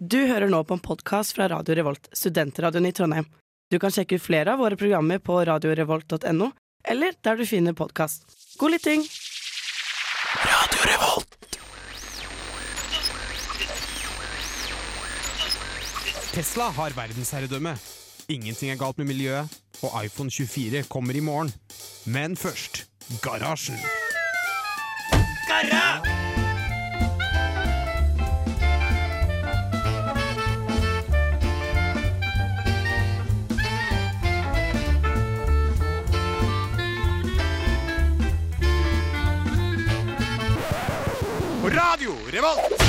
Du hører nå på en podkast fra Radio Revolt, studentradioen i Trondheim. Du kan sjekke ut flere av våre programmer på radiorevolt.no, eller der du finner podkast. God lytting! Radio Revolt. Tesla har verdensherredømme. Ingenting er galt med miljøet, og iPhone 24 kommer i morgen. Men først Garasjen. Radio Revolt!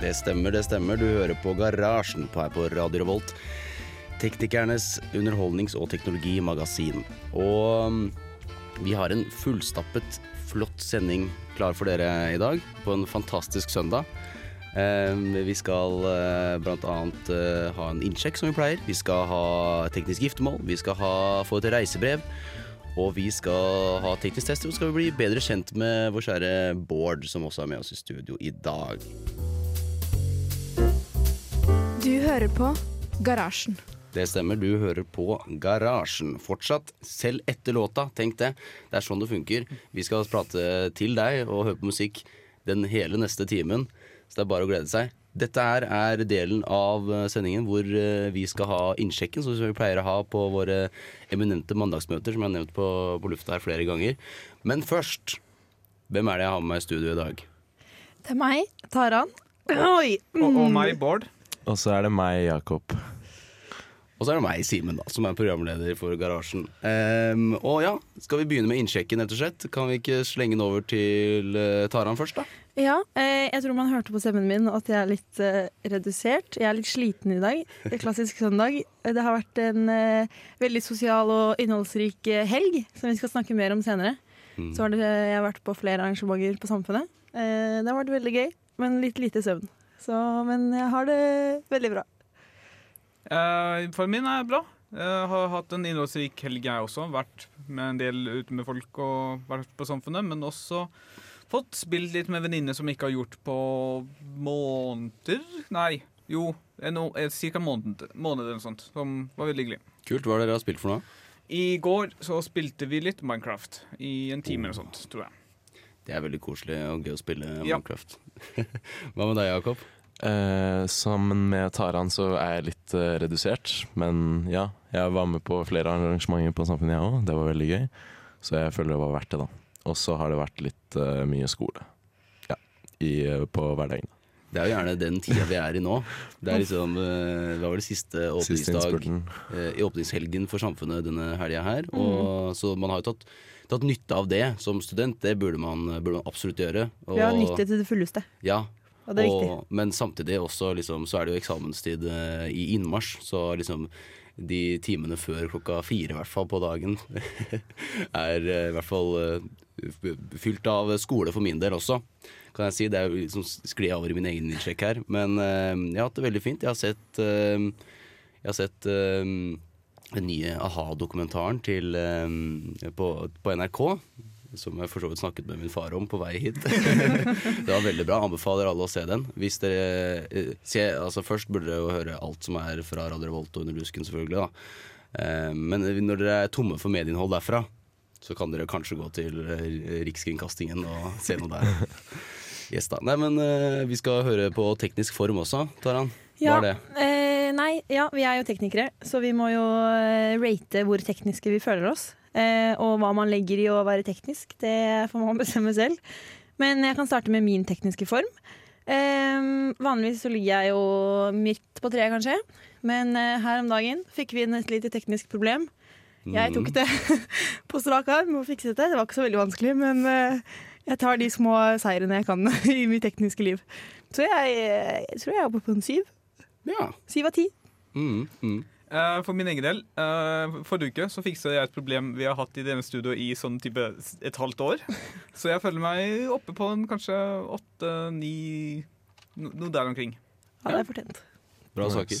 Det stemmer, det stemmer. Du hører på Garasjen på her på Radio Revolt. Teknikernes underholdnings- og teknologimagasin. Og um, vi har en fullstappet, flott sending klar for dere i dag. På en fantastisk søndag. Eh, vi skal bl.a. blant annet eh, ha en innsjekk, som vi pleier. Vi skal ha teknisk giftermål. Vi skal ha, få et reisebrev. Og vi skal ha teknisk test, og skal vi bli bedre kjent med vår kjære Bård, som også er med oss i studio i dag. Du hører på Garasjen. Det stemmer, du hører på Garasjen. Fortsatt, selv etter låta. Tenk det. Det er sånn det funker. Vi skal prate til deg og høre på musikk den hele neste timen. Så det er bare å glede seg. Dette her er delen av eh, sendingen hvor eh, vi skal ha innsjekken, som vi pleier å ha på våre eminente mandagsmøter, som jeg har nevnt på, på lufta her flere ganger. Men først, hvem er det jeg har med meg i studio i dag? Det er meg, Taran. Oi! Og, og meg, Bård. Og så er det meg, Jakob. Og så er det meg, Simen, da, som er programleder for Garasjen. Um, og ja, skal vi begynne med innsjekken, rett og slett? Kan vi ikke slenge den over til uh, Taran først, da? Ja, eh, jeg tror man hørte på stemmen min at jeg er litt eh, redusert. Jeg er litt sliten i dag. Det er klassisk søndag. Det har vært en eh, veldig sosial og innholdsrik helg, som vi skal snakke mer om senere. Mm. Så har jeg har vært på flere arrangementer på Samfunnet. Eh, det har vært veldig gøy, men litt lite søvn. Så, men jeg har det veldig bra. Eh, for min er bra. Jeg har hatt en innholdsrik helg, jeg også. Vært med en del ute med folk og vært på Samfunnet. Men også fått spilt litt med venninne som ikke har gjort på måneder. Nei, jo, no, ca. cirka måned, måned eller noe sånt. Som var veldig hyggelig. Kult. Hva er det dere har spilt for noe? I går så spilte vi litt Minecraft i en time eller sånt, tror jeg. Det er veldig koselig og gøy å spille Ja. Minecraft. Hva med deg, Jakob? Eh, sammen med Taran så er jeg litt eh, redusert, men ja. Jeg var med på flere arrangementer på Samfunnet, jeg òg. Det var veldig gøy. Så jeg føler det var verdt det, da. Og så har det vært litt uh, mye skole. Ja. I, eh, på hverdagen. Det er jo gjerne den tida vi er i nå. Det er liksom uh, Det var vel siste åpningsdag eh, i åpningshelgen for Samfunnet denne helga her. Mm. Og, så man har jo tatt, tatt nytte av det som student. Det burde man, burde man absolutt gjøre. Og, Vi har nytt til det fulleste, Ja, og det er viktig. og, men samtidig også liksom, så er det jo eksamenstid i innmarsj, så liksom de timene før klokka fire i hvert fall på dagen er eh, i hvert fall eh, fylt av skole for min del også. Kan jeg si. Det er liksom sklir over i min egen innsjekk her. Men eh, jeg har hatt det veldig fint. Jeg har sett, jeg har sett den nye a-ha-dokumentaren på, på NRK. Som jeg for så vidt snakket med min far om på vei hit. det var veldig bra. Anbefaler alle å se den. Hvis dere eh, se, altså Først burde dere jo høre alt som er fra Radio Revolt og Under lusken, selvfølgelig. da Eh, Men når dere er tomme for medieinnhold derfra, så kan dere kanskje gå til eh, Rikskringkastingen og se noe der. Yes, da. Nei, men eh, vi skal høre på teknisk form også, Taran. Hva Ja, er det? Eh, nei, ja, vi er jo teknikere, så vi må jo rate hvor tekniske vi føler oss. Eh, og hva man legger i å være teknisk, det får man bestemme selv. Men jeg kan starte med min tekniske form. Eh, vanligvis så ligger jeg jo midt på treet, kanskje. Men eh, her om dagen fikk vi inn et lite teknisk problem. Jeg tok det på strak arm og fikset det. Det var ikke så veldig vanskelig, men jeg tar de små seirene jeg kan i mitt tekniske liv. Så jeg, jeg tror jeg er oppe på en syv. Ja. Syv av ti. Mm, mm. Eh, for min egen del, eh, forrige uke så fiksa jeg et problem vi har hatt i denne studioet i sånn type et halvt år. Så jeg føler meg oppe på en kanskje åtte, ni Noe der omkring. Ja, det er fortjent. Bra saker.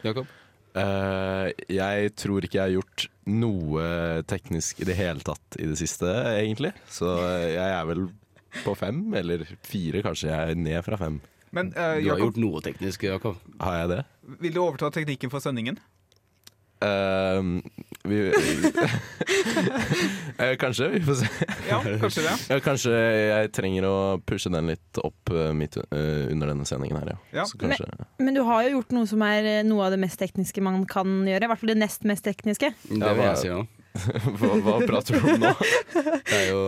Jakob? Uh, jeg tror ikke jeg har gjort noe teknisk i det hele tatt i det siste, egentlig. Så jeg er vel på fem, eller fire kanskje. Jeg er ned fra fem. Men eh, Du har gjort noe teknisk, Jakob. Har jeg det? vil du overta teknikken for sendingen? Ehm, vi Eh, Kanskje. Vi får se. Ja, kanskje det. Ja, kanskje jeg trenger å pushe den litt opp eh, midt eh, under denne sendingen her, ja. Ja. Så kanskje Men du har jo gjort noe som er noe av det mest tekniske man kan gjøre. I hvert fall det nest mest tekniske. Det vil jeg si òg. hva, hva prater du om nå? Det er jo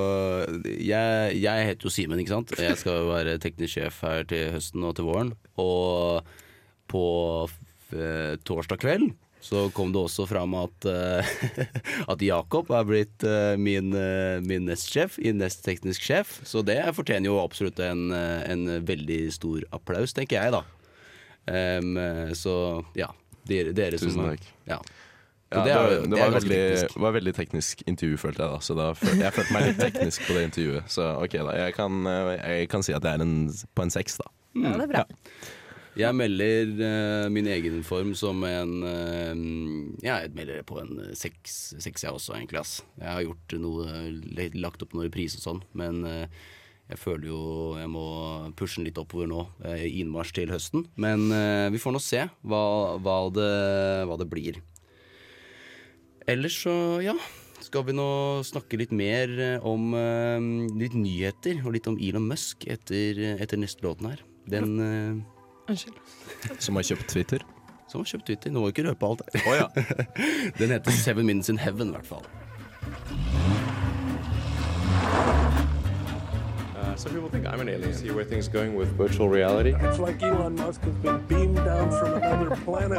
jeg, jeg heter jo Simen, ikke sant. Jeg skal jo være teknisk sjef her til høsten og til våren. Og på eh, torsdag kveld så kom det også fram at, eh, at Jakob er blitt eh, min, eh, min nestsjef i Nest teknisk sjef. Så det fortjener jo absolutt en, en veldig stor applaus, tenker jeg, da. Eh, så ja. Dere, dere som Tusen takk. Ja. Ja, det det, er- var, det det var, veldig, teknisk. var veldig teknisk intervju, følte jeg da. Så da følte, jeg følte meg litt teknisk på det intervjuet. Så ok, da. Jeg kan, jeg kan si at jeg er en, på en seks, da. Ja, det er bra. Jeg melder uh, min egen form som en uh, Jeg melder på en eh, seks, seks jeg også, egentlig. Ass. Jeg har gjort noe, lagt opp noe reprise og sånn, men uh, jeg føler jo jeg må pushe den litt oppover nå, i innmarsj til høsten. Men vi får nå se hva, hva, det, hva det blir. Ellers så, ja. Skal vi nå snakke litt mer om uh, litt nyheter og litt om Elon Musk etter, etter neste låten her. Den eh, Unnskyld. Som har kjøpt Twitter. som har kjøpt Twitter. Nå må vi ikke røpe alt. her. Å ja. Den heter Seven Minutes in Heaven, i hvert fall. Uh, some people think I'm an alien. See where things going with virtual reality. It's like Elon Musk has been beamed down from another planet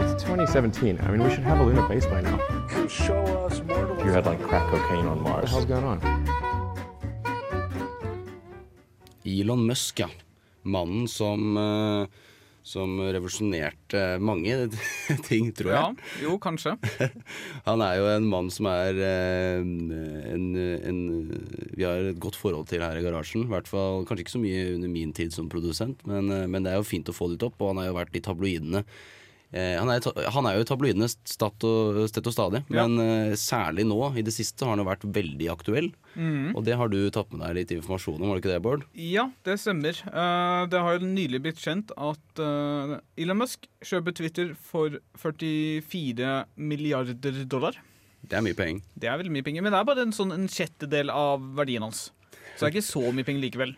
It's 2017. I mean, we should have a lunar base by now. You show us mortals. You had like crack cocaine on Mars. What the hell's going on? Elon Musk, ja. Mannen som, eh, som revolusjonerte mange ting, tror Ja, jeg. jo, kanskje. Han er jo en mann som er eh, en, en Vi har et godt forhold til her i garasjen. I hvert fall Kanskje ikke så mye under min tid som produsent, men, eh, men det er jo fint å få det litt opp. Og han har jo vært i tabloidene. Eh, han, er, han er jo i tabloidene og, stett og stadig, Ja. men eh, særlig nå i det siste har han jo vært veldig aktuell. Og det har du tatt med deg litt informasjon om, var det ikke det, Bård? Ja, det stemmer. Uh, det har jo nylig blitt kjent at uh, Elon Musk kjøper Twitter for 44 milliarder dollar. Det er mye penger. Det er veldig mye penger, men det er bare en, sånn, en sjettedel av verdien hans. Så det er ikke så mye penger likevel.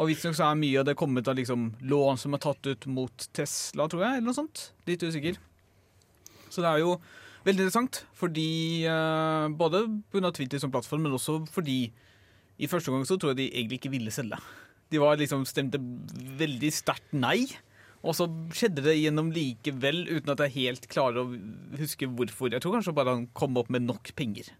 Og visstnok så er mye av det kommet av liksom lån som er tatt ut mot Tesla, tror jeg, eller noe sånt. Litt usikker. Så det er jo veldig interessant, fordi uh, Både pga. Twitter som plattform, men også fordi i første gang så tror jeg de egentlig ikke ville selge. De var liksom stemte veldig sterkt nei. Og så skjedde det gjennom likevel, uten at jeg helt klarer å huske hvorfor. Jeg tror kanskje bare han kom opp med nok penger.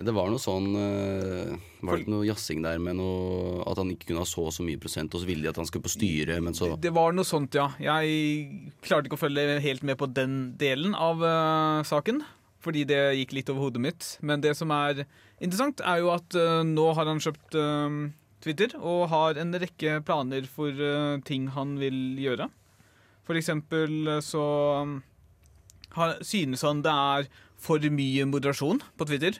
Det var noe sånn eh, Var det ikke noe jazzing der med noe At han ikke kunne ha så så mye prosent, og så ville de at han skulle på styret, men så Det var noe sånt, ja. Jeg klarte ikke å følge helt med på den delen av uh, saken. Fordi det gikk litt over hodet mitt. Men det som er interessant, er jo at uh, nå har han kjøpt uh, Twitter og har en rekke planer for ting han vil gjøre. For eksempel så har, synes han det er for mye moderasjon på Twitter.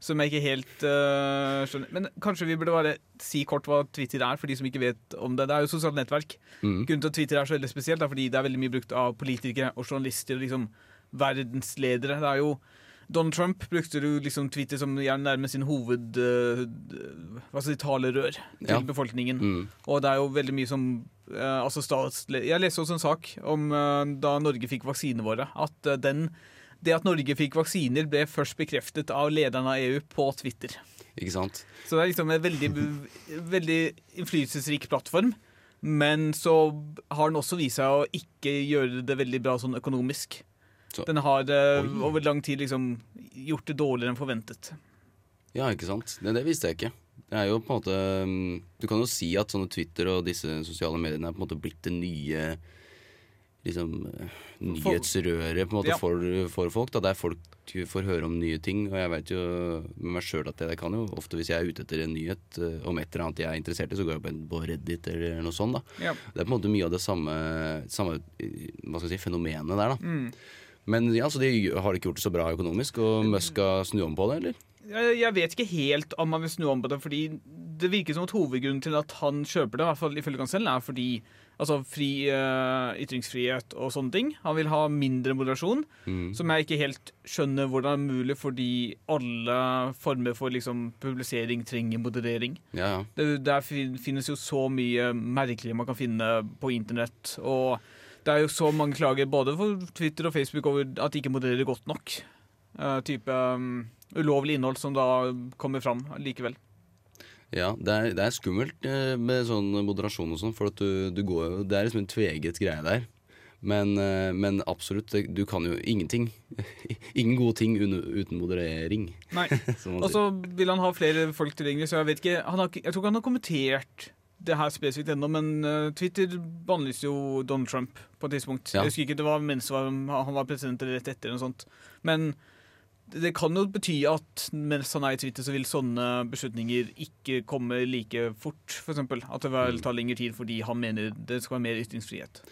Som jeg ikke helt uh, skjønner. Men kanskje vi burde bare si kort hva Twitter er, for de som ikke vet om det. Det er jo sosialt nettverk. mm. Grunnen til at Twitter er så veldig spesielt, er fordi det er veldig mye brukt av politikere og journalister og liksom verdensledere. Det er jo Donald Trump brukte jo liksom Twitter som gjerne nærmest sin hoved... Uh, hva skal si, talerør til Ja. befolkningen. Mm. Og det er jo veldig mye som uh, altså. Jeg leste også en sak om da Norge fikk vaksinene våre. At den det at Norge fikk vaksiner, ble først bekreftet av lederen av EU på Twitter. Ikke sant? Så det er liksom en veldig, veldig innflytelsesrik plattform. Men så har den også vist seg å ikke gjøre det veldig bra sånn økonomisk. Så- Den har eh, Oi. over lang tid liksom gjort det dårligere enn forventet. Ja, ikke sant? Det, det visste jeg ikke. Det er jo på en måte mm, Du kan jo si at sånne Twitter og disse sosiale mediene er på en måte blitt det nye liksom eh, nyhetsrøret på en måte Ja. for, for folk. Da, der folk får høre om nye ting. Og jeg vet jo med meg sjøl at jeg, jeg kan jo ofte hvis jeg er ute etter en nyhet eh, om et eller annet jeg er interessert i, så går jeg på, en, på Reddit eller noe sånt. da. Ja. Det er på en måte mye av det samme, samme hva skal jeg si, fenomenet der. da. Mm. Men ja, så de har ikke gjort det så bra økonomisk, og Musk skal snu om på det, eller? Jeg, vet ikke helt om man vil snu om på det, fordi det virker som at hovedgrunnen til at han kjøper det, i hvert fall ifølge han selv, er fordi altså fri uh, ytringsfrihet og sånne ting. Han vil ha mindre moderasjon, Mm. som jeg ikke helt skjønner hvordan er mulig, fordi alle former for liksom, publisering trenger moderering. Ja, ja. Det, der finnes jo så mye merkelig man kan finne på internett. Og det er jo så mange klager både for Twitter og Facebook over at de ikke modererer godt nok. Uh, type um, ulovlig innhold som da kommer fram likevel. Ja, det er, det er skummelt eh, med sånn moderasjon og sånn, for at du, du går jo Det er liksom en tveget greie der. Men, eh, men absolutt, du kan jo ingenting. Ingen gode ting uten moderering. Nei. Og så vil han ha flere folk tilgjengelig, så jeg vet ikke han har, Jeg tror ikke han har kommentert det her spesifikt ennå, men eh, Twitter bannlyste jo Donald Trump på et tidspunkt. Ja. Jeg husker ikke det var mens han var president eller rett etter. eller noe sånt. Men det kan jo bety at mens han er i Twitter, så vil sånne beslutninger ikke komme like fort, f.eks. At det vil ta lengre tid fordi han mener det skal være mer ytringsfrihet.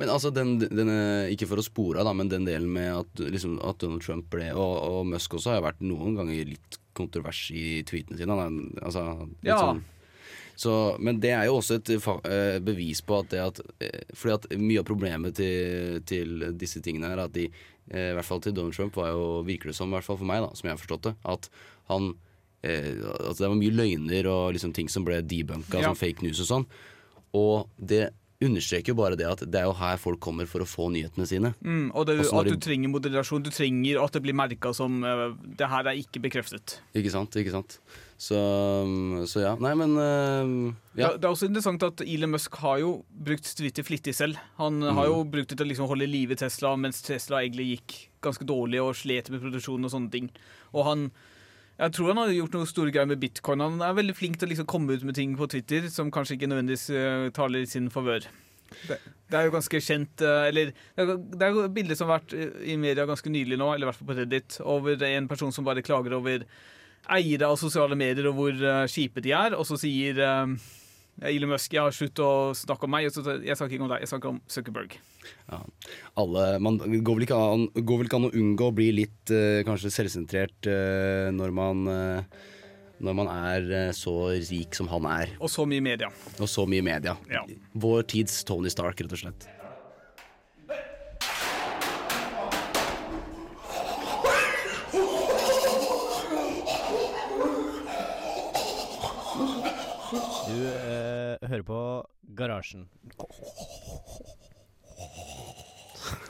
Men altså, den, denne, ikke for å spore av, men den delen med at, liksom, at Donald Trump ble Og, og Musk også har vært noen ganger litt kontrovers i tweetene sine. Han er, altså, Ja. sånn så, men det er jo også et eh, bevis på at det at eh, Fordi at mye av problemet til, til disse tingene er at de I hvert fall til Donald Trump var jo, virker det som, i hvert fall for meg, da, som jeg har forstått det, at han eh, at det var mye løgner og liksom ting som ble debunka Ja. som fake news og sånn. Og det understreker jo bare det at det er jo her folk kommer for å få nyhetene sine. Mm, og det, at du trenger moderasjon. Du trenger at det blir merka som uh, Det her er ikke bekreftet. Ikke sant? ikke sant Så, så ja. Nei, men uh, ja. Det, det er også interessant at Elon Musk har jo brukt Twitter flittig selv. Han har jo brukt det til å liksom holde liv i Tesla, mens Tesla egentlig gikk ganske dårlig og slet med produksjon og sånne ting. Og han jeg tror han har gjort noe store greier med bitcoin. Han er veldig flink til å liksom komme ut med ting på Twitter som kanskje ikke nødvendigvis eh, taler i sin favør. Det, det er jo ganske kjent eh, Eller det er, jo et bilde som har vært eh, i media ganske nylig nå, eller i hvert fall på Reddit, over en person som bare klager over eiere av sosiale medier og hvor kjipe de er, og så sier Elon Musk jeg har slutt å snakke om meg. Jeg snakker ikke om deg, jeg snakker om Zuckerberg. Ja. Alle, man går vel, an, går vel ikke an å unngå å bli litt uh, kanskje selvsentrert uh, når man uh, når man er så rik som han er, Og så mye media. og så mye media. Ja. Vår tids Tony Stark, rett og slett. Du eh, hører på Garasjen.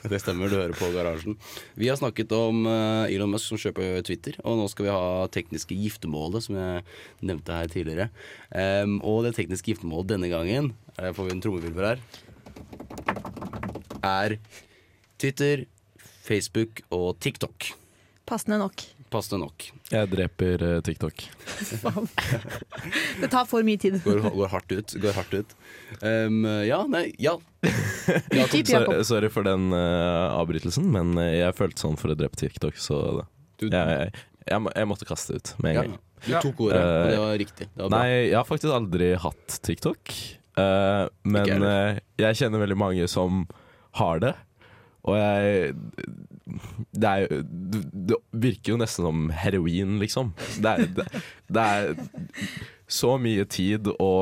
Det stemmer, du hører på Garasjen. Vi har snakket om eh, Elon Musk som kjøper Twitter, og nå skal vi ha tekniske giftermålet, som jeg nevnte her tidligere. Em, og det tekniske giftermålet denne gangen, her får vi en trommevirvel her, er Twitter, Facebook og TikTok. Passende nok. Passende nok. Jeg dreper eh, TikTok. Det tar for mye tid. Går, går hardt ut. Går hardt ut. Um, ja, nei, ja. Jakob, Typ Jakob. sorry for den eh, avbrytelsen, men eh, jeg følte sånn for å drepe TikTok, så det- du, jeg, jeg, jeg, må- jeg måtte kaste det ut med en ja, gang. du tok ordet, og det var riktig. Det var bra. Nei, jeg har faktisk aldri hatt TikTok. eh, men Ikke jeg eh, jeg kjenner veldig mange som har det. Og jeg Det er Det virker jo nesten som heroin, liksom. Det er, det, det er så mye tid å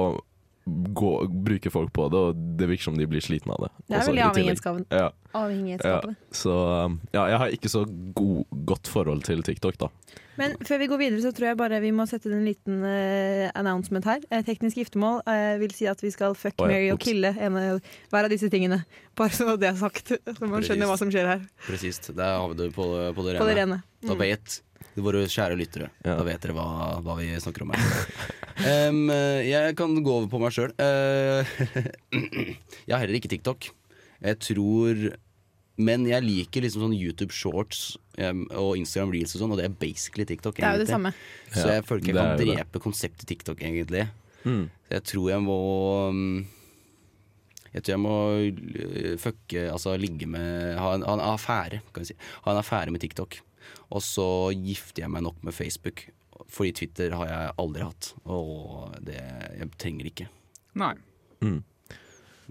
gå, bruke folk på det, og det virker som de blir slitne av det. Det er veldig i tillegg. Avhengighetsskapende. Ja. Så um, ja, jeg har ikke så god, godt forhold til TikTok, da. Men før vi går videre, så tror jeg bare vi må sette en liten uh, announcement her. Uh, teknisk giftermål uh, vil si at vi skal fuck, oh, ja, marry og kille en, hver av disse tingene. Bare så det er sagt, så man skjønner hva som skjer her. Presist. Der har vi det på, på det rene. På det rene. Da Mm. vet våre kjære lyttere Ja. Da vet dere hva, hva vi snakker om her. Eh, jeg kan gå over på meg sjøl. jeg har heller ikke TikTok. Jeg tror Men jeg liker liksom sånn YouTube shorts um, og Instagram reels og sånn, og det er basically TikTok. Det er jo det samme. Så jeg føler ikke jeg kan det. drepe konseptet TikTok, egentlig. Mm. Så jeg tror jeg må um, Jeg tror jeg må øh, fucke Altså ligge med Ha en, ha en affære, kan vi si. Ha en affære med TikTok. Og så gifter jeg meg nok med Facebook. Fordi Twitter har jeg aldri hatt. Og det Jeg trenger ikke. Nei. Mm.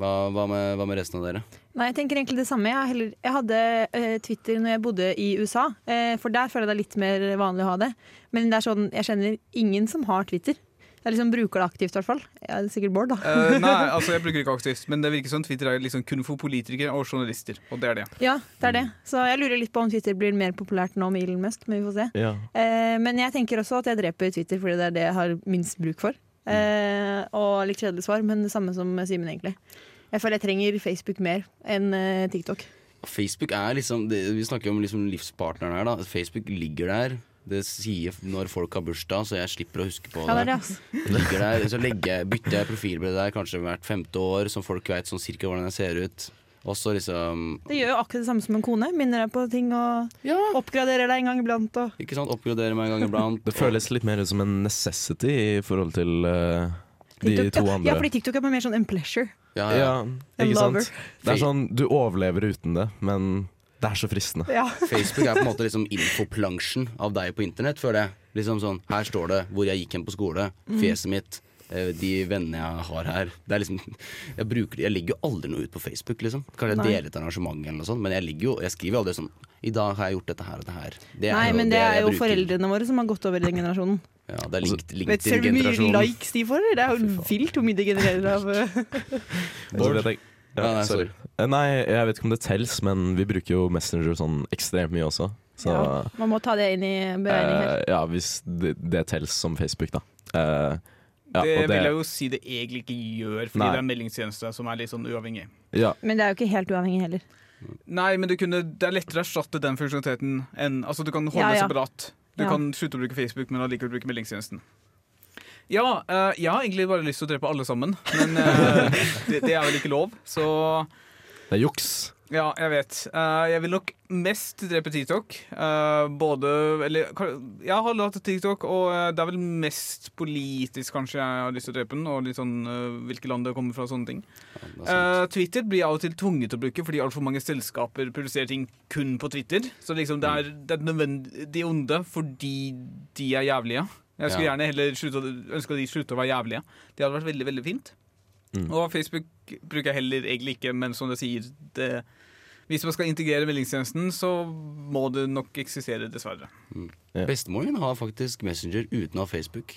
Hva, hva, med, hva med resten av dere? Nei, jeg tenker egentlig det samme. Jeg, heller, jeg hadde eh, Twitter når jeg bodde i USA, eh, for der føler jeg det er litt mer vanlig å ha det. Men det er sånn, jeg kjenner ingen som har Twitter. Jeg liksom bruker det aktivt, i hvert fall. Jeg er sikkert Bård, da. Uh, nei, altså jeg bruker det ikke aktivt, men det virker som Twitter er liksom kun for politikere og journalister. Og det er det. Ja, det er det. Så jeg lurer litt på om Twitter blir mer populært nå med Elon Musk, men vi får se. Ja. Uh, men jeg tenker også at jeg dreper Twitter fordi det er det jeg har minst bruk for. Eh, og litt kjedelig svar, men det samme som Simen, egentlig. Jeg føler jeg trenger Facebook mer enn eh, TikTok. Facebook er liksom det, Vi snakker om liksom livspartneren her. da Facebook ligger der. Det sier når folk har bursdag, så jeg slipper å huske på Ja, det er ligger der, Så legger jeg, bytter jeg profilbilde der kanskje hvert femte år, så folk vet sånn cirka hvordan jeg ser ut. Og liksom Det gjør jo akkurat det samme som en kone. Minner deg på ting og oppgraderer deg en gang iblant. Og Ikke sant, oppgraderer meg en gang iblant. Det føles litt mer ut som en necessity i forhold til uh, de TikTok- to ja, andre. Ja, fordi TikTok er mer sånn en pleasure. Ja, Ja, ja. Ikke sant? Det er sånn, Du overlever uten det, men det er så fristende. Ja. Facebook er på en måte liksom infoplansjen av deg på internett, føler jeg. Liksom sånn, Her står det hvor jeg gikk hen på skole, fjeset mitt, de vennene jeg har her. Det er liksom Jeg, bruker, jeg legger jo aldri noe ut på Facebook, liksom. Kanskje jeg deler et arrangement eller noe sånt, men jeg, jo, jeg skriver jo aldri sånn I dag har jeg gjort dette her og dette her. Det er Nei, jo men det er jo bruker. foreldrene våre som har gått over i den generasjonen. Ja, det er link, Vet Ser du hvor mye likes de får? Det er jo vilt hvor mye de genererer av eh, Så jeg- Ja, nei, sorry. Eh, Nei, jeg vet ikke om det tels, men vi bruker jo Messenger sånn ekstremt mye også. Så ja, Man må ta det inn i beregning her. eh, ja, hvis det, det tels som Facebook, da. Eh, ja, det, det, vil jeg jo si det egentlig ikke gjør, fordi Nei. det er en meldingstjeneste som er litt sånn uavhengig. ja, Men det er jo ikke helt uavhengig heller. Nei, men du kunne, det er lettere å erstatte den funksjonaliteten enn Altså, du kan holde Ja, det ja. separat. Du Ja. kan slutte å bruke Facebook, men allikevel bruke meldingstjenesten. Ja, uh, jeg har egentlig bare lyst til å drepe alle sammen, men uh, det, det er vel ikke lov, så det er juks. Ja, jeg vet. Uh, jeg vil nok mest drepe TikTok. Uh, både Eller jeg har latt TikTok, og eh, det er vel mest politisk kanskje jeg har lyst til å drepe den, og litt sånn uh, hvilke land det kommer fra, og sånne ting. Ja, Twitter blir jeg av og til tvunget til å bruke fordi altfor mange selskaper produserer ting kun på Twitter. Så liksom det er, det er nødvendig onde fordi de er jævlige. Jeg skulle Ja. gjerne heller slutte, ønske at de slutter å være jævlige. Det hadde vært veldig veldig fint. Mm. Og Facebook bruker jeg heller egentlig ikke, men som det sier det, Hvis man skal integrere meldingstjenesten, så må det nok eksistere, dessverre. Ja. Bestemor min har faktisk Messenger uten å ha Facebook.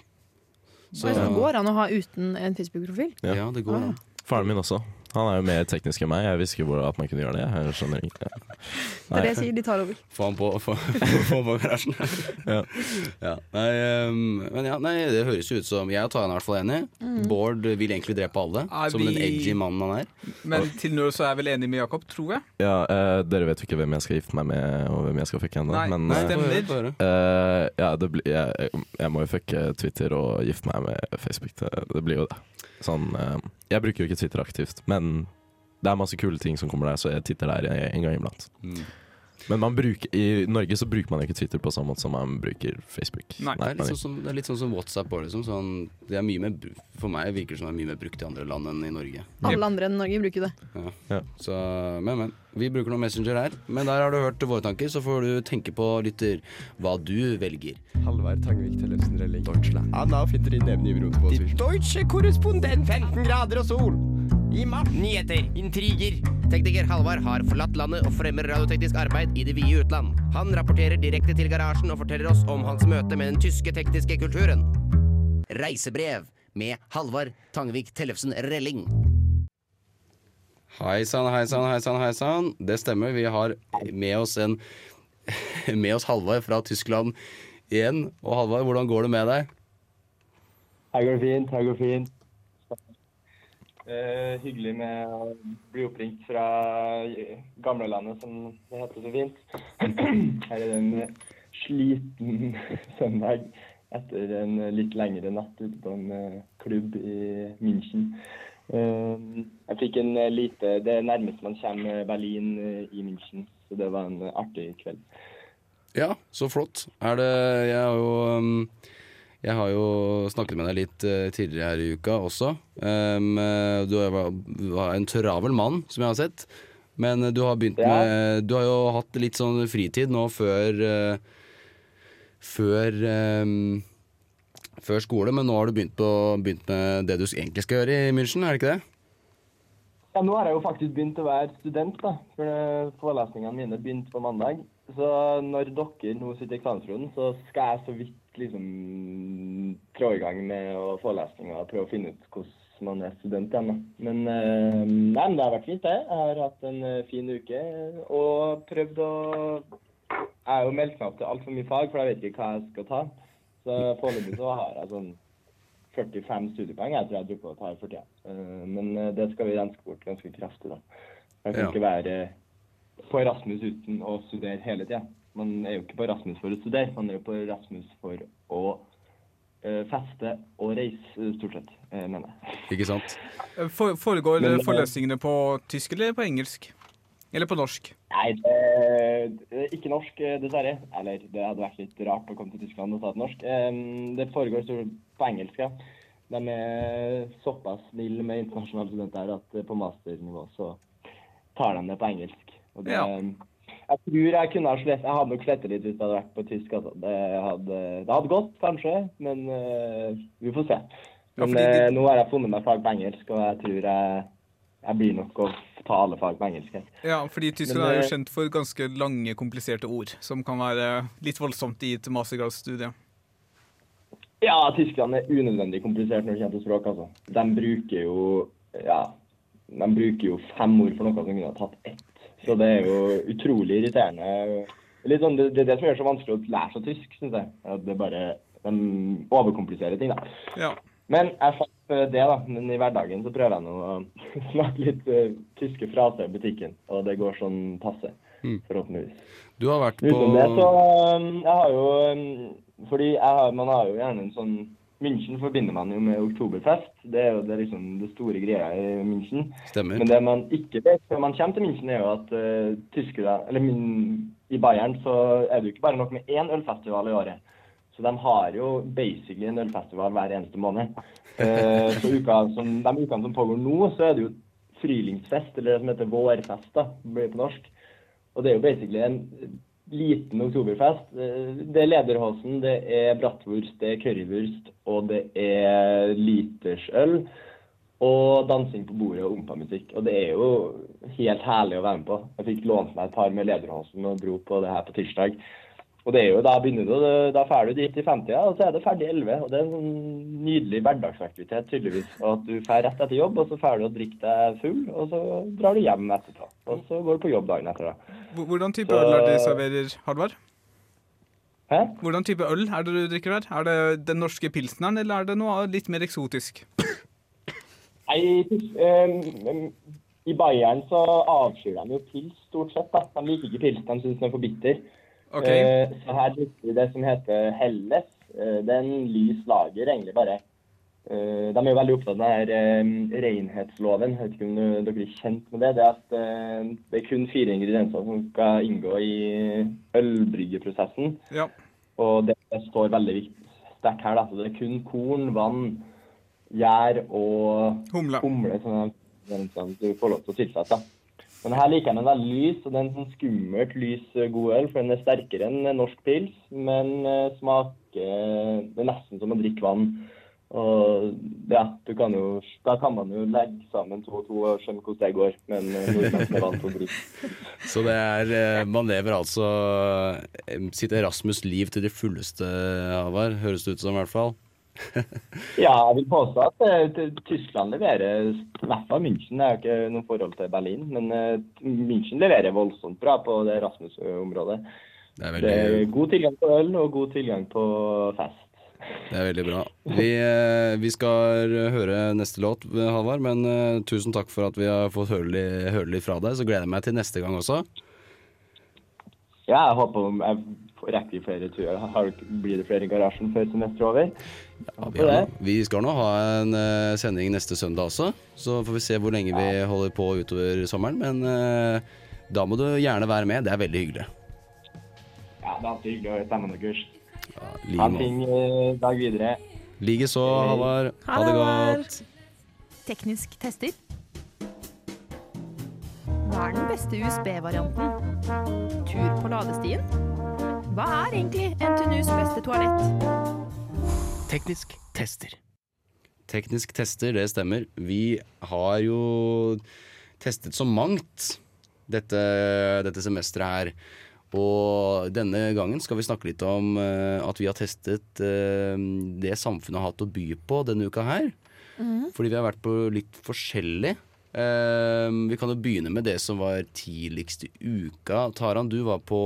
Så, Så det går an å ha uten en Facebook-profil. Ja. ja, det går an. Faren min også. Han er jo mer teknisk enn meg. Jeg visste ikke at man kunne gjøre det. Jeg skjønner ikke. Det er det jeg sier, de tar over. Få han på, få, få på garasjen. Ja. ja. Nei, ehm, men ja, nei, det høres jo ut som Jeg og Taran er i hvert fall enig. Mm. Bård vil egentlig drepe alle, Er som den edgy mannen han er. Men til nå så er jeg vel enig med Jakob, tror jeg. Ja, uh, dere vet jo ikke hvem jeg skal gifte meg med, og hvem jeg skal fucke ennå. Men nei, eh, stemmer. Eh, ja, det blir, jeg, jeg må jo fucke Twitter og gifte meg med Facebook. Det, det blir jo det. Sånn, eh, jeg bruker jo ikke Twitter aktivt, men det er masse kule ting som kommer der, så jeg titter der en gang iblant. Mm. Men man bruker, i Norge så bruker man ikke Twitter på samme måte som man bruker Facebook. Nei. Nei, litt sånn som, det er litt sånn som WhatsApp. også, Liksom. Sånn, det er mye mer, for meg virker det som det er mye mer brukt i andre land enn i Norge. Alle andre enn Norge bruker det. Så, men, men. Vi bruker noe Messenger her. Men der har du hørt våre tanker, så får du tenke på, lytter, hva du velger. Halvard Tangvik til Løfsen Relling. Deutschland. Anna finner inn nevne i. Deutsche korrespondent 15 grader og sol. I mars. Nyheter, intriger. Tekniker Halvard har forlatt landet og fremmer radioteknisk arbeid i det vide utland. Han rapporterer direkte til garasjen og forteller oss om hans møte med den tyske tekniske kulturen. Reisebrev med Halvard Tangvik Tellefsen Relling. Hei sann, hei sann, hei sann, hei sann. Det stemmer. Vi har med oss en Med oss Halvard fra Tyskland igjen. Og Halvard, hvordan går det med deg? Her går det fint, her går det fint. Eh, hyggelig med å bli oppringt fra gamlelandet, som det heter så fint. Her er det en sliten søndag etter en litt lengre natt ute på en eh, klubb i München. Eh, jeg fikk en eh, lite Det er nærmest man kommer Berlin eh, i München, så det var en eh, artig kveld. Ja, så flott. Er det Jeg har jo um, jeg har jo snakket med deg litt eh, tidligere her i uka også. Eh, du er en travel mann, som jeg har sett. Men eh, du har begynt med Du har jo hatt litt sånn fritid nå før Før Før skole, men nå har du begynt, på, begynt med det du egentlig skal gjøre i München, er det ikke det? Ja, nå har jeg jo faktisk begynt å være student, da. For forelesningene mine begynte på mandag. Så når dere nå sitter i eksamensrunden, så skal jeg så vidt liksom trå i gang med å forelesninger og prøve å finne ut hvordan man er student igjen. Men, eh, nei, men det har vært fint, det. Jeg har hatt en eh, fin uke og prøvd å Jeg har jo meldt meg opp til altfor mye fag, for jeg vet ikke hva jeg skal ta. Så foreløpig så har jeg sånn 45 studiepoeng. Jeg tror jeg på å ta for tida. Eh, Men eh, det skal vi renske bort ganske kraftig, da. Jeg kan Ja. ikke være på Erasmus uten å studere hele tida. Man er jo ikke på Rasmus for å studere, man er jo på Rasmus for å eh, feste og reise, eh, stort sett, eh, mener jeg. Ikke sant? For, foregår Men, forelesningene på tysk eller på engelsk? Eller på norsk? Nei, det, det er ikke norsk, dessverre. Eller det hadde vært litt rart å komme til Tyskland og ta et norsk. Det foregår stort sett på engelsk, ja. De er såpass snille med internasjonale studenter at på masternivå så tar de det på engelsk. Og det, Ja. Jeg tror jeg kunne ha slett, jeg hadde nok slettet litt hvis jeg hadde vært på tysk. Altså. Det, hadde, det hadde gått, kanskje, men uh, vi får se. Ja, Men fordi de- eh, nå har jeg funnet meg fag på engelsk, og jeg tror jeg, jeg blir nok å ta alle fag på engelsk her. Ja, fordi Tyskland Men, er jo eh, kjent for ganske lange, kompliserte ord, som kan være litt voldsomt i et mastergradsstudie. Ja, Tyskland er unødvendig komplisert når det kommer til språk. altså. De bruker jo ja, de bruker jo fem ord for noe som kunne ha tatt ett. Så det er jo utrolig irriterende. Sånn, det, det er det som gjør det så vanskelig å lære seg tysk, syns jeg. At det bare, De overkompliserer ting, da. Ja. Men jeg fant det, da. Men i hverdagen så prøver jeg nå å snakke litt uh, tyske fraser i butikken. Og det går sånn passe, Mm. forhåpentligvis. Du har vært på Utenom det, så um, jeg har jo um, Fordi jeg har, man har jo gjerne en sånn München forbinder man jo med oktoberfest. Det er jo det, liksom det store greia i München. Stemmer. Men det man ikke vet før man kommer til München, er jo at uh, tyskere Eller min, i Bayern så er det jo ikke bare nok med én ølfestival i året. Så de har jo basically en ølfestival hver eneste måned. Uh, så uka som, de ukene som pågår nå, så er det jo Frylingsfest, eller det som heter vårfest, da, blir på norsk. Og det er jo basically en liten oktoberfest. Eh, Det er lederhosen, det er bratwurst, det er currywurst, og det er litersøl. Og dansing på bordet og ompa-musikk. Og det er jo helt herlig å være med på. Jeg fikk lånt meg et par med lederhosen og dro på det her på tirsdag. Og det er jo, da begynner du, da drar du dit i 50, og så er det ferdig 11. Og det er en sånn nydelig hverdagsaktivitet, tydeligvis. Og at du drar rett etter jobb, og så drar du og drikker deg full, og så drar du hjem etterpå. Og så går du på jobb dagen etter, da. Hvordan type Så- øl er det de serverer, Halvard? Hæ? Hvordan type øl er det du drikker der? Er det den norske pilsneren, eller er det noe litt mer eksotisk? Nei, um, i Bayern så avskyr de jo pils, stort sett. da. De liker ikke pils, de syns den er for bitter. Ok. Eh, så her drikker vi det som heter Helles. Eh, det er en lys lager, egentlig bare. Eh, de er jo veldig opptatt av den her eh, renhetsloven. Jeg vet ikke om dere er kjent med det. Det er at det er kun fire ingredienser som skal inngå i ølbryggeprosessen. Ja. Og det står veldig sterkt her. Da. Så det er kun korn, vann, gjær og Humle. som er som du får lov til å tilsette. Men her liker jeg den veldig lys, og det er en sånn skummelt lys eh, god øl, for den er sterkere enn eh, norsk pils, men eh, smaker Det er nesten som å drikke vann. Og ja, kan jo Da kan man jo legge sammen to og to og skjønne hvordan det går, men eh, nordmenn er vant til å drikke. Så det er eh, Man lever altså eh, sitt Erasmus-liv til det fulleste, Havar. Høres det ut som, i hvert fall. Ja, jeg vil påstå at uh, Tyskland leverer, i hvert fall München, det er jo ikke noe forhold til Berlin, men uh, München leverer voldsomt bra på det Rasmus-området. Det er Det er veldig, god tilgang på øl og god tilgang på fest. det er veldig bra. Vi, eh, vi skal høre neste låt, Halvard, men tusen takk for at vi har fått høre litt, høre litt fra deg. Så gleder jeg meg til neste gang også. Ja, jeg håper jeg rekker flere turer. Blir det flere i garasjen før semesteret er over? Ja, vi, har, vi skal nå ha en uh, sending neste søndag også, så får vi se hvor lenge vi holder på utover sommeren. Men uh, da må du gjerne være med. Det er veldig hyggelig. Ja, det er alltid hyggelig å høre stemmen deres. Like Ha en fin eh, dag videre. Likeså, Halvard. Ha det godt. Teknisk tester. Hva er den beste USB-varianten? Tur på ladestien? Hva er egentlig NTNUs beste toalett? Teknisk tester. Teknisk tester, det stemmer. Vi har jo testet så mangt dette, dette semesteret her. Og denne gangen skal vi snakke litt om eh, at vi har testet eh, det samfunnet har hatt å by på denne uka her. Mm. Fordi vi har vært på litt forskjellig. Eh, vi kan jo begynne med det som var tidligst i uka. Taran, du var på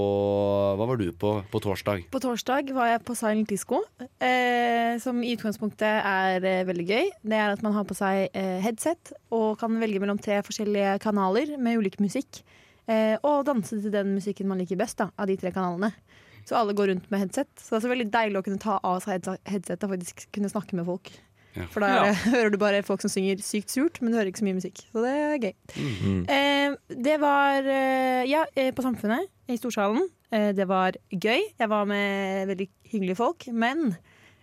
Hva var du på på torsdag? På torsdag var jeg på Silent Disco, uh, som i utgangspunktet er uh, veldig gøy. Det er at man har på seg eh, headset og kan velge mellom tre forskjellige kanaler med ulik musikk. Og danse til den musikken man liker best da, av de tre kanalene. Så alle går rundt med headset. Så det er så veldig deilig å kunne ta av seg headsetet og faktisk kunne snakke med folk. Ja. For da ja. hører du bare folk som synger sykt surt, men du hører ikke så mye musikk. Så det er gøy. Mm. Eh, det var eh, ja, eh, på Samfunnet i Storsalen. Eh, det var gøy. Jeg var med veldig hyggelige folk. Men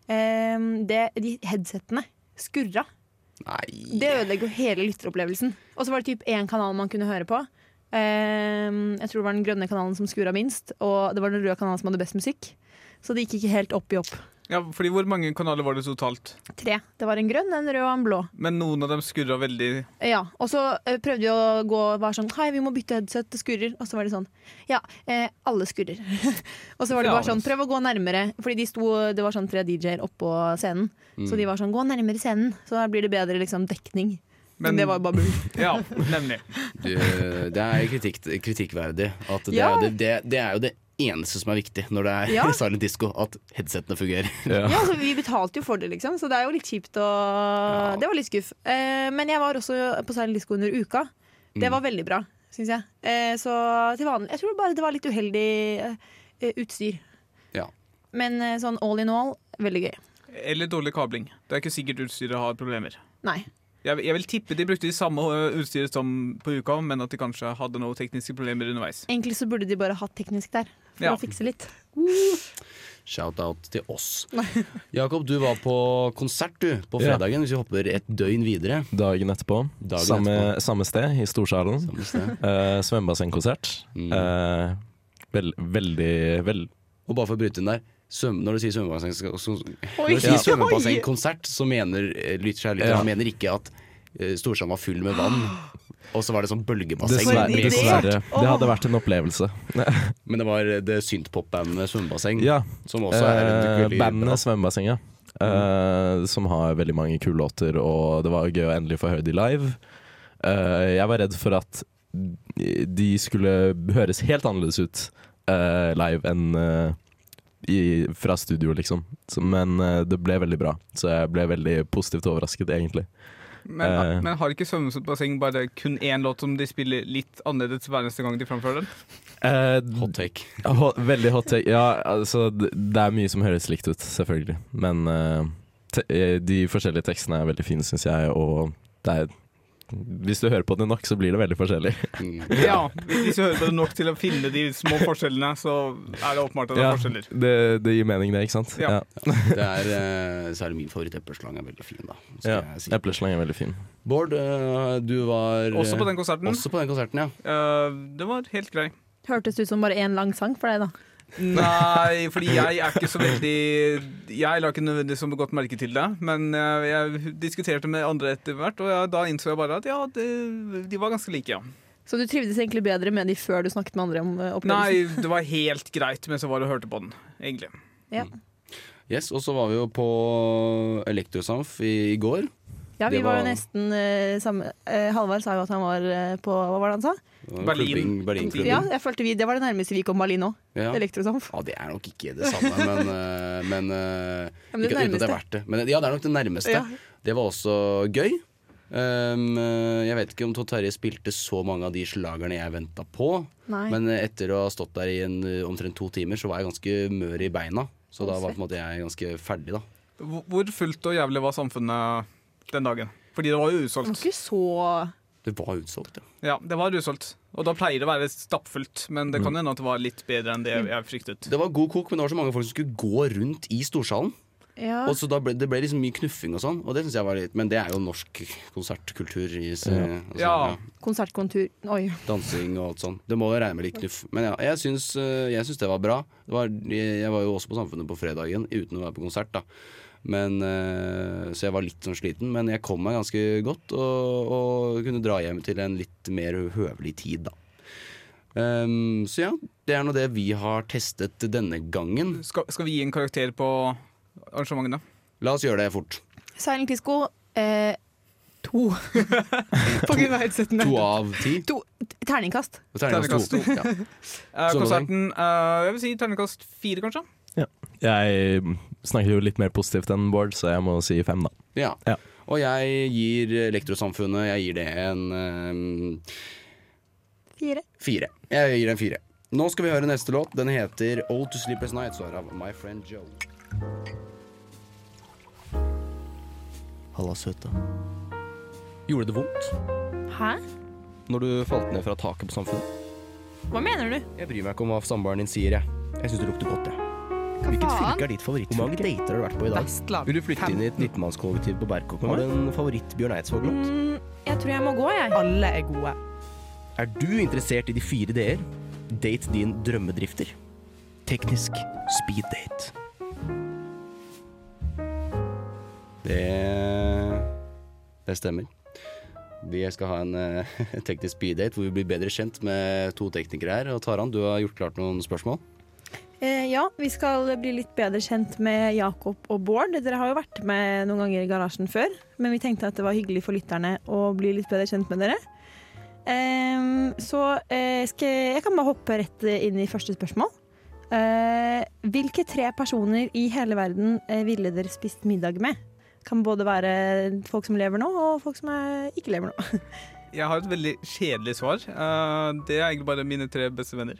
eh, det, de headsettene skurra. Nei Det ødelegger jo hele lytteropplevelsen. Og så var det typ én kanal man kunne høre på. Eh, jeg tror det var den grønne kanalen som skurra minst, og det var den røde kanalen som hadde best musikk. Så det gikk ikke helt opp i opp. Ja, fordi Hvor mange kanaler var det totalt? Tre. Det var en grønn, en rød og en blå. Men noen av dem skurra veldig Ja, og så eh, prøvde vi å gå og var sånn Hei, vi må bytte headset, det skurrer. Og så var det sånn Ja, eh, alle skurrer. og så var det bare sånn Prøv å gå nærmere. Fordi de sto, det var sånn tre DJ-er oppå scenen. Så Mm. de var sånn Gå nærmere scenen, så da blir det bedre liksom dekning. Men, Men- det var bare bull. Ja, nemlig. Du, det er kritikk, kritikkverdig. At det, Ja. det, det, det er jo det eneste som er viktig når det er Ja. silent disco, at headsetene fungerer. Ja, altså, Vi betalte jo for det, liksom, så det er jo litt kjipt å Det var litt skuff. Eh, men jeg var også på Silent Disco under uka. Det Mm. var veldig bra, syns jeg. Eh, så til vanlig Jeg tror bare det var litt uheldig eh, utstyr. Ja. Men eh, sånn all in all, veldig gøy. Eller dårlig kabling. Det er ikke sikkert utstyret har problemer. Nei. Jeg, jeg vil tippe de brukte de samme utstyret som på uka, men at de kanskje hadde noen tekniske problemer underveis. Egentlig så burde de bare hatt teknisk der, for Ja. å fikse litt. Shout-out til oss. Jakob, du var på konsert du på Ja. fredagen, hvis vi hopper et døgn videre. Dagen etterpå. Dagen samme, etterpå. samme sted, i Storsalen. Samme. Eh, svømmebassengkonsert. Mm. Eh, veld, veldig vel, Og bare for å bryte inn der. Svøm, når du sier så- svømmebassengkonsert, så mener eh, lytter, Ja. mener ikke at eh, Storsand var full med vann. Og så var det sånn bølgebasseng. Dessverre. dessverre. Det hadde vært en opplevelse. Men det var eh, det syntpop-bandet Svømmebasseng, Ja. som også er et Eh, bandet. Svømmebasseng, ja. Eh, som har veldig mange kule låter, og det var gøy å endelig få høre de live. Eh, jeg var redd for at de skulle høres helt annerledes ut eh, live enn eh, i, fra studio, liksom. Så, men eh, det ble veldig bra, så jeg ble veldig positivt overrasket, egentlig. Men, uh, men har ikke svømmebasseng bare kun én låt som de spiller litt annerledes hver eneste gang de framfører den? Uh, Hot take. Hot, Veldig hot take. Ja, altså det er mye som høres likt ut, selvfølgelig. Men uh, te eh, de forskjellige tekstene er veldig fine, syns jeg, og det er Hvis du hører på det nok, så blir det veldig forskjellig. Mm. Ja, Hvis du hører på det nok til å finne de små forskjellene, så er det åpenbart at det Ja, er forskjeller. det, det gir mening, det, ikke sant? Ja. Det er så er det min favoritt-epleslang er veldig fin, da. Skal Ja, si. Epleslang er veldig fin. Bård, eh, du var eh, Også på den konserten. Også på den konserten, ja. Eh, det var helt grei. Hørtes ut som bare én lang sang for deg, da. Nei, fordi jeg er ikke så veldig Jeg la ikke nødvendigvis så godt merke til det. Men jeg, jeg diskuterte med andre etter hvert, og da innså jeg bare at ja, det, de var ganske like, ja. Så du trivdes egentlig bedre med de før du snakket med andre om eh, opplevelsen? Nei, det var helt greit mens jeg var og hørte på den, egentlig. Ja. Yes, Og så var vi jo på Elektrosamf i, i går. Ja, vi Det var, var- jo nesten eh, samme eh, Halvard sa jo at han var eh, på Hva var det han sa? Berlin. Berlin-klubbing. Ja, jeg følte vi, Det var det nærmeste vi kom Berlin òg. Ja. Elektrosamf. Ja, det er nok ikke det samme, men, eh, men, eh, Ja, men det ikke uten at det er nærmeste. verdt det. Men ja, det er nok det nærmeste. Ja. Det var også gøy. Um, eh, jeg vet ikke om Todd Terje spilte så mange av de slagerne jeg venta på. Nei. Men eh, etter å ha stått der i en, eh, omtrent to timer, så var jeg ganske mør i beina. Så da var på en måte jeg ganske ferdig, da. Hvor hvor fullt og jævlig var samfunnet den dagen? Fordi det var jo Det var ikke så Det var utsolgt, ja. Ja, det var utsolgt. Og da pleier det å være stappfullt, men det kan Mm. hende at det var litt bedre enn det jeg fryktet. Det var god kok, men det var så mange folk som skulle gå rundt i storsalen. Ja. Og så da ble, Det ble liksom mye knuffing og sånn, og det synes jeg var litt Men det er jo norsk konsertkultur. I, Ja. altså, Ja. konsertkontur Oi. Dansing og alt sånn. Det må jo regne med litt knuff. Men ja, jeg syns, eh, jeg syns det var bra. Det var, jeg, jeg var jo også på Samfunnet på fredagen uten å være på konsert, da. Men, eh, så jeg var litt sånn sliten, men jeg kom meg ganske godt og, og kunne dra hjem til en litt mer høvelig tid, da. Um, så ja, det er nå det vi har testet denne gangen. Skal, skal vi gi en karakter på arrangementet, da? La oss gjøre det fort. Silent Disco eh, to. På grunn av headsetene. To av ti. To, terningkast. Terningkast to. Ja. uh, konserten uh, Jeg vil si terningkast fire, kanskje. Jeg snakker jo litt mer positivt enn Bård, så jeg må si fem, da. Ja. Ja. Og jeg gir Elektrosamfunnet Jeg gir det en um, Fire. fire. Jeg gir en fire. Nå skal vi høre neste låt. Den heter Old to sleep Nights night Står av My Friend Joe. Halla, søta. Gjorde det vondt Hæ? når du falt ned fra taket på Samfunnet? Hva mener du? Jeg bryr meg ikke om hva samboeren din sier, jeg. Jeg syns det lukter godt, jeg. Hvilket fylke er ditt favorittfylke? Hvor mange dater har du vært på i dag? Vestland. Vil du flytte inn i et 19-mannskollektiv på Berkåk? Har du en favoritt-Bjørn Eidsvåg-låt? Mm, jeg tror jeg må gå, jeg. Alle er gode. Er du interessert i de fire d-er? Date din drømmedrifter. Teknisk speeddate. Det Det stemmer. Vi skal ha en uh, teknisk speeddate hvor vi blir bedre kjent med to teknikere her. Og Taran, du har gjort klart noen spørsmål? Eh, ja, vi skal bli litt bedre kjent med Jakob og Bård. Dere har jo vært med noen ganger i garasjen før, men vi tenkte at det var hyggelig for lytterne å bli litt bedre kjent med dere. Ehm, så eh, skal jeg, kan bare hoppe rett inn i første spørsmål. Eh, hvilke tre personer i hele verden ville dere spist middag med? Kan både være folk som lever nå, og folk som ikke lever nå. Jeg har et veldig kjedelig svar. Det er egentlig bare mine tre beste venner.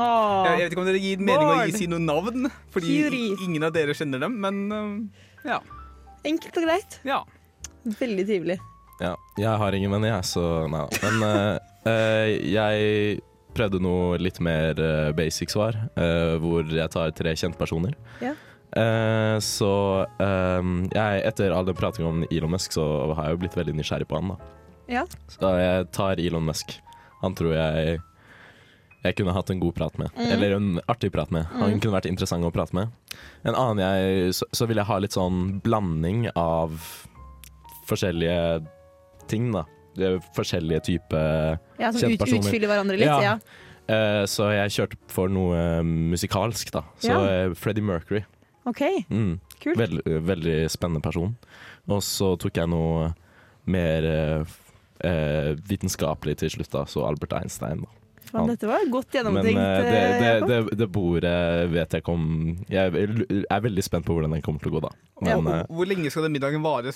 Åh, Jeg, jeg vet ikke om dere gir mening å gi si noen navn, fordi Fury. ingen av dere kjenner dem, men uh, ja. Enkelt og greit. ja. Veldig trivelig. Ja, jeg har ingen venner, jeg, så nei da. Men uh, uh, jeg prøvde noe litt mer eh, basic svar, eh, hvor jeg tar tre kjentpersoner. Ja. Eh, så eh, jeg, etter all den pratingen om Elon Musk, så har jeg jo blitt veldig nysgjerrig på han, da. Ja. Så jeg tar Elon Musk. Han tror jeg jeg kunne hatt en god prat med. Mm. Eller en artig prat med. Han Mm. kunne vært interessant å prate med. En annen jeg Så, så vil jeg ha litt sånn blanding av forskjellige ting, da. Forskjellige typer Ja, som ut, utfyller hverandre litt. Ja. Eh, så jeg kjørte for noe eh, musikalsk, da. Så Ja. eh, Freddie Mercury. OK, Mm. kult. Veld, veldig spennende person. Og så tok jeg noe mer eh, vitenskapelig til slutt, da. Så Albert Einstein. Da. Faen, dette var godt Men gjennomtenkt. eh, det, eh, det, det, det bordet vet jeg ikke om Jeg er veldig spent på hvordan den kommer til å gå, da. Men, ja, hvor, hvor lenge skal den middagen vare?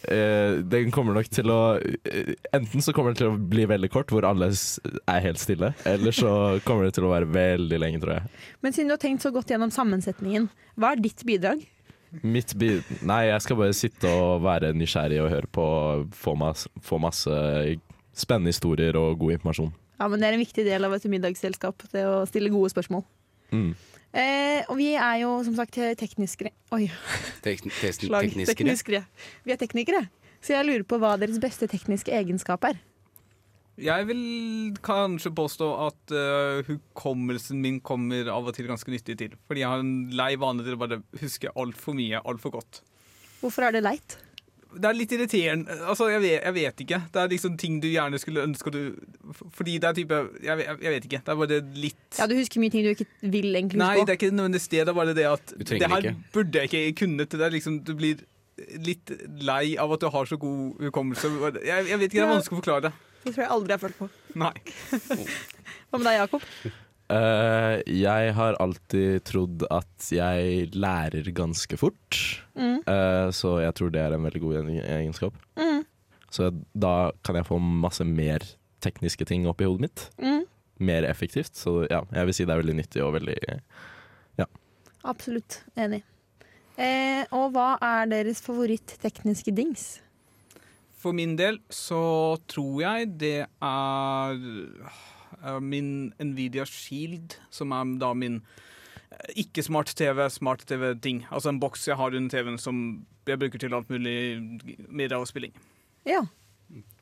Uh, den kommer nok til å uh, Enten så kommer den til å bli veldig kort, hvor alle er helt stille. Eller så kommer det til å være veldig lenge, tror jeg. Men siden du har tenkt så godt gjennom sammensetningen, hva er ditt bidrag? Mitt bi Nei, jeg skal bare sitte og være nysgjerrig og høre på. Få, mas få masse spennende historier og god informasjon. Ja, men Det er en viktig del av et middagsselskap, det å stille gode spørsmål. Mm. Eh, og vi er jo som sagt tekniskere. Oi, Tekn slag. tekniskere. tekniskere. Vi er teknikere. Så jeg lurer på hva deres beste tekniske egenskap er. Jeg vil kanskje påstå at uh, hukommelsen min kommer av og til ganske nyttig til. Fordi jeg har en lei vane til å bare huske altfor mye altfor godt. Hvorfor er det leit? Det er litt irriterende. Altså, jeg vet, jeg vet ikke. Det er liksom ting du gjerne skulle ønske du Fordi det er type Jeg, vet- jeg vet ikke. Det er bare litt Ja, Du husker mye ting du ikke vil egentlig huske? Nei, det er ikke nødvendigvis det. Det er bare det at det her ikke. burde jeg ikke kunnet. Det er liksom, du blir litt lei av at du har så god hukommelse. Jeg, jeg vet ikke, det er vanskelig å forklare. Det tror jeg aldri jeg har følt på. Nei. Hva med deg, Jakob? Eh, jeg har alltid trodd at jeg lærer ganske fort. Mm. Uh, så jeg tror det er en veldig god egenskap. Mm. Så da kan jeg få masse mer tekniske ting opp i hodet mitt. Mm. Mer effektivt. Så ja, jeg vil si det er veldig nyttig og veldig Absolutt enig. Eh, og hva er deres favoritt-tekniske dings? For min del så tror jeg det er min Nvidia Shield, som er da min eh, ikke smart-TV, smart-TV-ting. Altså en boks jeg har under TV-en som jeg bruker til alt mulig med spilling. Ja.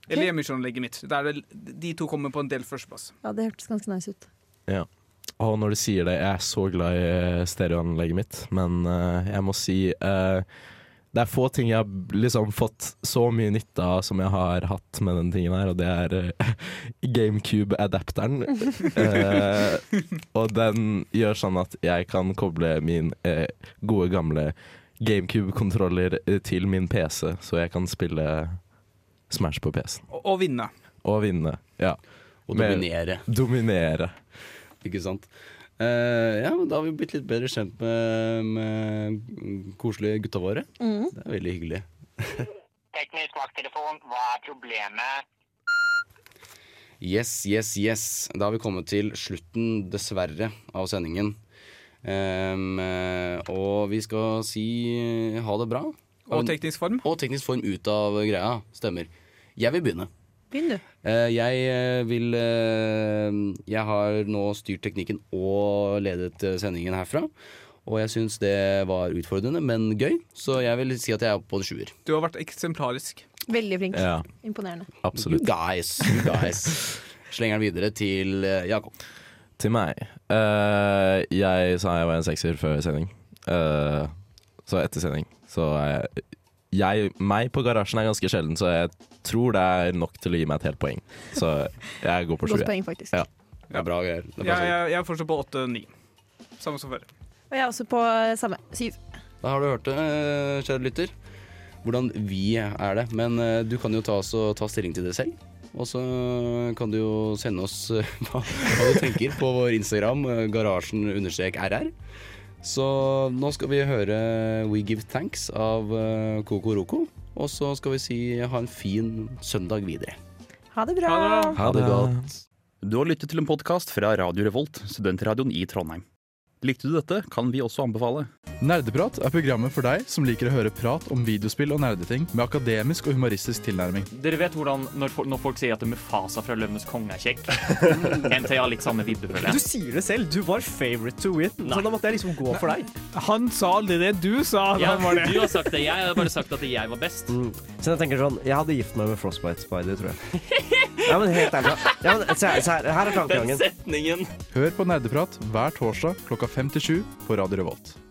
Eller hjemmejournalegget mitt. Det de to kommer på en del førsteplass. ja, det hørtes ganske nice ut. Ja. Og når du sier det, jeg er så glad i stereoanlegget mitt, men uh, jeg må si eh, det er få ting jeg har liksom fått så mye nytte av som jeg har hatt med den tingen her, og det er uh, GameCube-adapteren. uh, og den gjør sånn at jeg kan koble min uh, gode gamle GameCube-kontroller til min PC, så jeg kan spille Smash på PC-en. Og, og vinne. Og vinne, ja. Og Med- dominere. Dominere. Ikke sant. Eh, ja, men Da har vi blitt litt bedre kjent med, med koselige gutta våre. Mm. Det er veldig hyggelig. Teknisk vakttelefon, hva er problemet? Yes, yes, yes. Da har vi kommet til slutten, dessverre, av sendingen. Ehm, eh, og vi skal si eh, ha det bra. Og teknisk form. Og teknisk form ut av greia. Stemmer. Jeg vil begynne. Begynn, du. Eh, jeg eh, vil eh, Jeg har nå styrt teknikken og ledet sendingen herfra. Og jeg syns det var utfordrende, men gøy. Så jeg vil si at jeg er oppe på en sjuer. Du har vært eksemplarisk. Veldig flink. Ja. Imponerende. Absolutt. You guys, you guys. Slenger den videre til Jakob. Til meg. Uh, jeg sa jeg var en sekser før sending. Uh, så etter sending så er jeg, jeg Meg på garasjen er ganske sjelden, så jeg tror det er nok til å gi meg et helt poeng. Så jeg går på sju. Godt poeng, faktisk. Ja. Er bra greier. Er bra Jeg, jeg, jeg er fortsatt på 8-9. Samme som før. Og jeg er også på eh, samme. Syv. Da har du hørt det, eh, kjære lytter. Hvordan vi er det. Men eh, du kan jo ta, og ta stilling til det selv. Og så kan du jo sende oss hva, hva du tenker på vår Instagram, garasjen-rr. Så nå skal vi høre We Give Thanks av Koko Coco Roco. Og så skal vi si ha en fin søndag videre. Ha det bra. Ha det godt. Du har lyttet til en podkast fra Radio Revolt, studentradioen i Trondheim. Likte du dette, kan vi også anbefale. Nerdeprat er programmet for deg som liker å høre prat om videospill og nerdeting med akademisk og humoristisk tilnærming. Dere vet hvordan når, fol- når folk sier at Mufasa fra Løvenes konge er kjekk? NT har litt samme vibbe, føler Du sier det selv. Du var favorite to win. Så da måtte jeg liksom gå for deg. Han sa aldri det du sa. Ja, han var det. du har sagt det. Jeg har bare sagt at jeg var best. Mm. Så jeg tenker sånn Jeg hadde gift meg med Frostbite Spider, tror jeg. Ja, men helt ærlig. Ja, men, se, her- se her, her er tankegangen. setningen. Hør på Nerdeprat hver torsdag klokka fem til sju på Radio Revolt.